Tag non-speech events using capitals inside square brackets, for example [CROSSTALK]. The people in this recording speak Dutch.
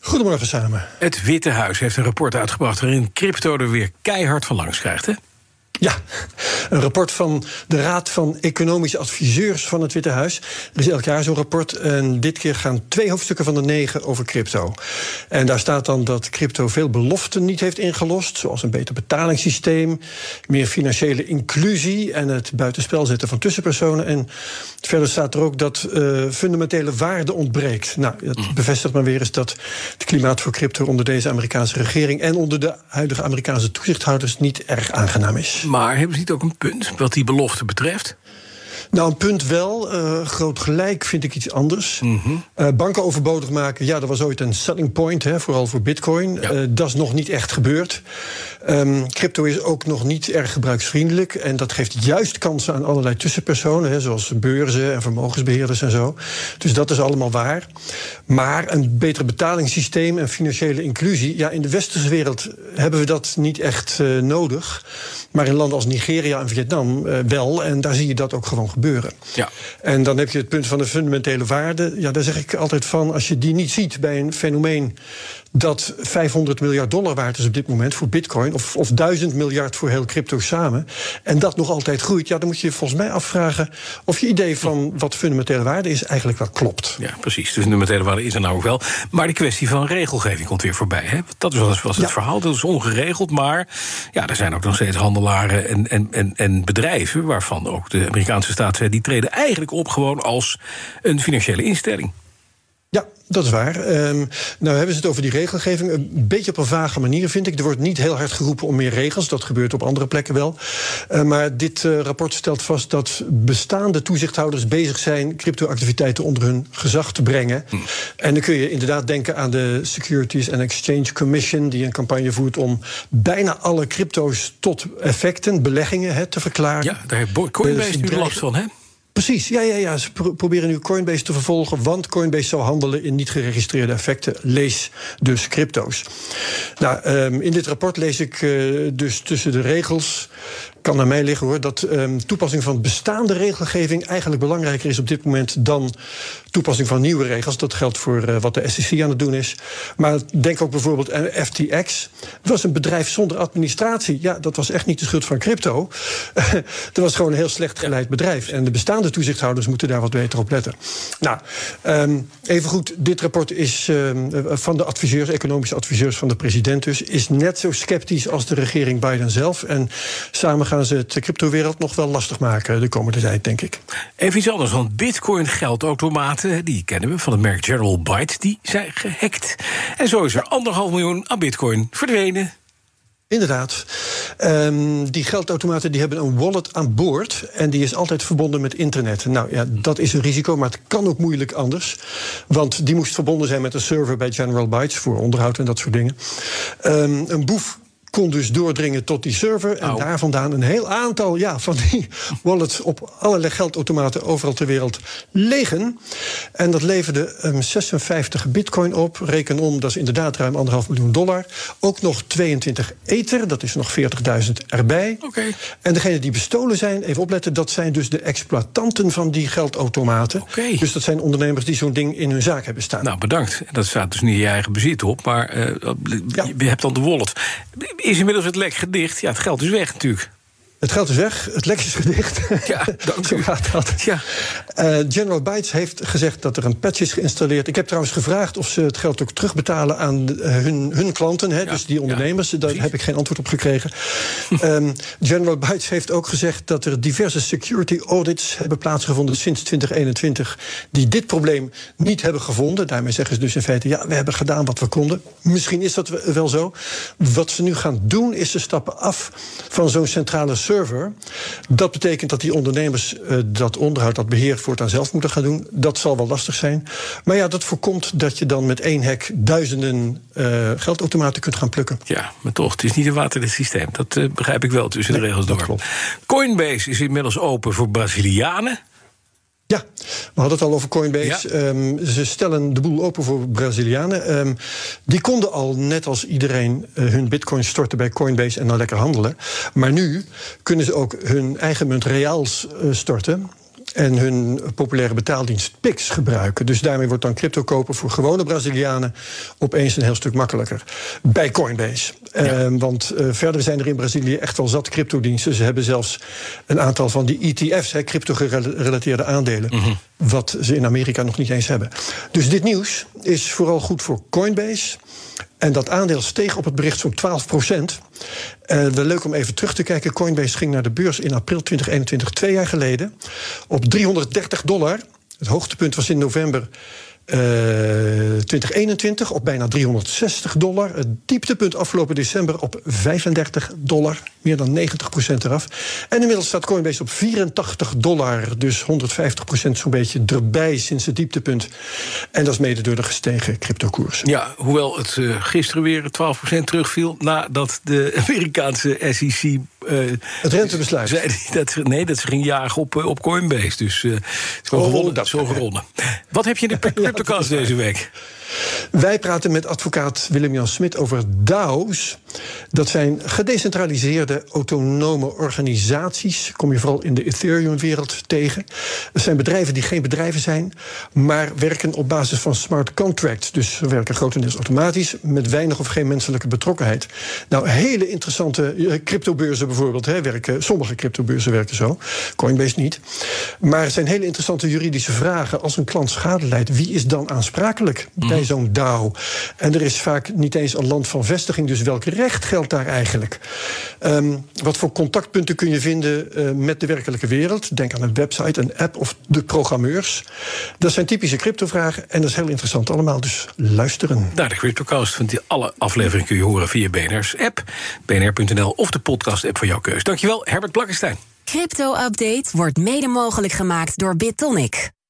Goedemorgen samen. Het Witte Huis heeft een rapport uitgebracht... waarin crypto er weer keihard van langs krijgt, hè? Ja, een rapport van de Raad van Economische Adviseurs van het Witte Huis. Er is elk jaar zo'n rapport en dit keer gaan twee hoofdstukken van de negen over crypto. En daar staat dan dat crypto veel beloften niet heeft ingelost, zoals een beter betalingssysteem, meer financiële inclusie en het buitenspel zetten van tussenpersonen. En verder staat er ook dat uh, fundamentele waarde ontbreekt. Nou, dat bevestigt maar weer eens dat het klimaat voor crypto onder deze Amerikaanse regering en onder de huidige Amerikaanse toezichthouders niet erg aangenaam is. Maar hebben ze niet ook een punt wat die belofte betreft? Nou, een punt wel. Uh, groot gelijk vind ik iets anders. Mm -hmm. uh, banken overbodig maken, ja, dat was ooit een selling point, hè, vooral voor bitcoin. Ja. Uh, dat is nog niet echt gebeurd. Um, crypto is ook nog niet erg gebruiksvriendelijk. En dat geeft juist kansen aan allerlei tussenpersonen, hè, zoals beurzen en vermogensbeheerders en zo. Dus dat is allemaal waar. Maar een beter betalingssysteem en financiële inclusie, ja, in de westerse wereld hebben we dat niet echt nodig. Maar in landen als Nigeria en Vietnam wel. En daar zie je dat ook gewoon gebeuren. Ja. En dan heb je het punt van de fundamentele waarde. Ja, daar zeg ik altijd van, als je die niet ziet bij een fenomeen dat 500 miljard dollar waard is op dit moment voor bitcoin... of, of 1000 miljard voor heel crypto samen... en dat nog altijd groeit... ja, dan moet je volgens mij afvragen... of je idee van wat fundamentele waarde is eigenlijk wel klopt. Ja, precies. Dus fundamentele waarde is er nou ook wel. Maar de kwestie van regelgeving komt weer voorbij. Hè? Dat was, was het ja. verhaal, dat is ongeregeld... maar ja, er zijn ook nog steeds handelaren en, en, en, en bedrijven... waarvan ook de Amerikaanse staat zei... die treden eigenlijk op gewoon als een financiële instelling. Ja, dat is waar. Um, nou hebben ze het over die regelgeving. Een beetje op een vage manier, vind ik. Er wordt niet heel hard geroepen om meer regels. Dat gebeurt op andere plekken wel. Uh, maar dit uh, rapport stelt vast dat bestaande toezichthouders bezig zijn cryptoactiviteiten onder hun gezag te brengen. Hm. En dan kun je inderdaad denken aan de Securities and Exchange Commission, die een campagne voert om bijna alle crypto's tot effecten, beleggingen he, te verklaren. Ja, daar heeft Coinbase nu last van, hè? Precies, ja, ja, ja. Ze pro proberen nu Coinbase te vervolgen, want Coinbase zou handelen in niet geregistreerde effecten. Lees dus crypto's. Nou, um, in dit rapport lees ik uh, dus tussen de regels kan naar mij liggen hoor, dat um, toepassing van bestaande regelgeving eigenlijk belangrijker is op dit moment dan toepassing van nieuwe regels. Dat geldt voor uh, wat de SEC aan het doen is. Maar denk ook bijvoorbeeld aan FTX. Het was een bedrijf zonder administratie. Ja, dat was echt niet de schuld van crypto. [LAUGHS] dat was gewoon een heel slecht geleid bedrijf. En de bestaande toezichthouders moeten daar wat beter op letten. Nou, um, even goed, dit rapport is um, van de adviseurs, economische adviseurs van de president dus, is net zo sceptisch als de regering Biden zelf. En samen gaan ze het cryptowereld nog wel lastig maken de komende tijd, denk ik. Even iets anders, want bitcoin geldautomaten, die kennen we van het merk General Byte, die zijn gehackt. En zo is er anderhalf miljoen aan bitcoin verdwenen. Inderdaad. Um, die geldautomaten die hebben een wallet aan boord. En die is altijd verbonden met internet. Nou ja, dat is een risico, maar het kan ook moeilijk anders. Want die moest verbonden zijn met een server bij General Bytes voor onderhoud en dat soort dingen. Um, een boef kon dus doordringen tot die server. En daar vandaan een heel aantal ja, van die [LAUGHS] wallets op allerlei geldautomaten overal ter wereld legen. En dat leverde um, 56 bitcoin op. Reken om, dat is inderdaad ruim anderhalf miljoen dollar. Ook nog 22 ether, dat is nog 40.000 erbij. Okay. En degenen die bestolen zijn, even opletten, dat zijn dus de exploitanten van die geldautomaten. Okay. Dus dat zijn ondernemers die zo'n ding in hun zaak hebben staan. Nou, bedankt. Dat staat dus niet in je eigen bezit op, maar uh, ja. je hebt dan de wallet is inmiddels het lek gedicht. Ja, het geld is weg natuurlijk. Het geld is weg, het lek is gedicht. Ja, dank [LAUGHS] Zo u. gaat dat. Ja. Uh, General Bytes heeft gezegd dat er een patch is geïnstalleerd. Ik heb trouwens gevraagd of ze het geld ook terugbetalen aan de, uh, hun, hun klanten, hè, Ja, dus die ondernemers. ja, Daar heb ik geen antwoord op gekregen. um, [LAUGHS] General Bytes heeft ook gezegd dat er diverse security audits hebben plaatsgevonden sinds 2021 die dit probleem niet hebben gevonden. Daarmee zeggen ze dus in feite: ja, we hebben gedaan wat we konden. Misschien is dat wel zo. Wat ze nu gaan doen, is ze stappen af van zo'n centrale server. Dat betekent dat die ondernemers uh, dat onderhoud, dat beheer voortaan zelf moeten gaan doen. Dat zal wel lastig zijn. Maar ja, dat voorkomt dat je dan met één hek duizenden uh, geldautomaten kunt gaan plukken. Ja, maar toch, het is niet een waterdicht systeem. Dat uh, begrijp ik wel tussen nee, de regels door. Klopt. Coinbase is inmiddels open voor Brazilianen. Ja, we hadden het al over Coinbase. Ja. Um, ze stellen de boel open voor Brazilianen. Um, die konden al, net als iedereen, uh, hun bitcoin storten bij Coinbase en dan lekker handelen. Maar nu kunnen ze ook hun eigen munt reals uh, storten en hun populaire betaaldienst Pix gebruiken. Dus daarmee wordt dan crypto kopen voor gewone Brazilianen opeens een heel stuk makkelijker. Bij Coinbase. Ja. Uh, want uh, verder zijn er in Brazilië echt al zat cryptodiensten. Ze hebben zelfs een aantal van die ETF's, crypto-gerelateerde aandelen. Mm -hmm. Wat ze in Amerika nog niet eens hebben. Dus dit nieuws is vooral goed voor Coinbase. En dat aandeel steeg op het bericht zo'n 12 procent. Uh, leuk om even terug te kijken. Coinbase ging naar de beurs in april 2021, twee jaar geleden, op 330 dollar. Het hoogtepunt was in november uh, 2021 op bijna 360 dollar. Het dieptepunt afgelopen december op 35 dollar. Meer dan 90 procent eraf. En inmiddels staat Coinbase op 84 dollar. Dus 150 procent zo'n beetje erbij sinds het dieptepunt. En dat is mede door de gestegen cryptokoers. Ja, hoewel het uh, gisteren weer 12 procent terugviel... nadat de Amerikaanse SEC... Uh, het rentebesluit. Zei dat, nee, dat ze ging jagen op, uh, op Coinbase. Dus uh, het is gewoon oh, gewonnen. Dat zo gewonnen. Wat heb je in de [LAUGHS] cryptocast deze week? Wij praten met advocaat Willem-Jan Smit over DAO's. Dat zijn gedecentraliseerde autonome organisaties. Kom je vooral in de Ethereum-wereld tegen. Dat zijn bedrijven die geen bedrijven zijn, maar werken op basis van smart contracts. Dus ze werken grotendeels automatisch, met weinig of geen menselijke betrokkenheid. Nou, hele interessante cryptobeurzen bijvoorbeeld. Hè, werken, sommige cryptobeurzen werken zo, Coinbase niet. Maar er zijn hele interessante juridische vragen. Als een klant schade leidt, wie is dan aansprakelijk? Mm bij zo'n DAO. En er is vaak niet eens een land van vestiging, dus welk recht geldt daar eigenlijk? Um, wat voor contactpunten kun je vinden uh, met de werkelijke wereld? Denk aan een website, een app of de programmeurs. Dat zijn typische cryptovragen en dat is heel interessant allemaal, dus luisteren. Naar de CryptoCast, want alle afleveringen kun je horen via BNR's app, bnr.nl of de podcast-app van jouw keus. Dankjewel, Herbert Blakkenstein. Crypto-update wordt mede mogelijk gemaakt door BitTonic.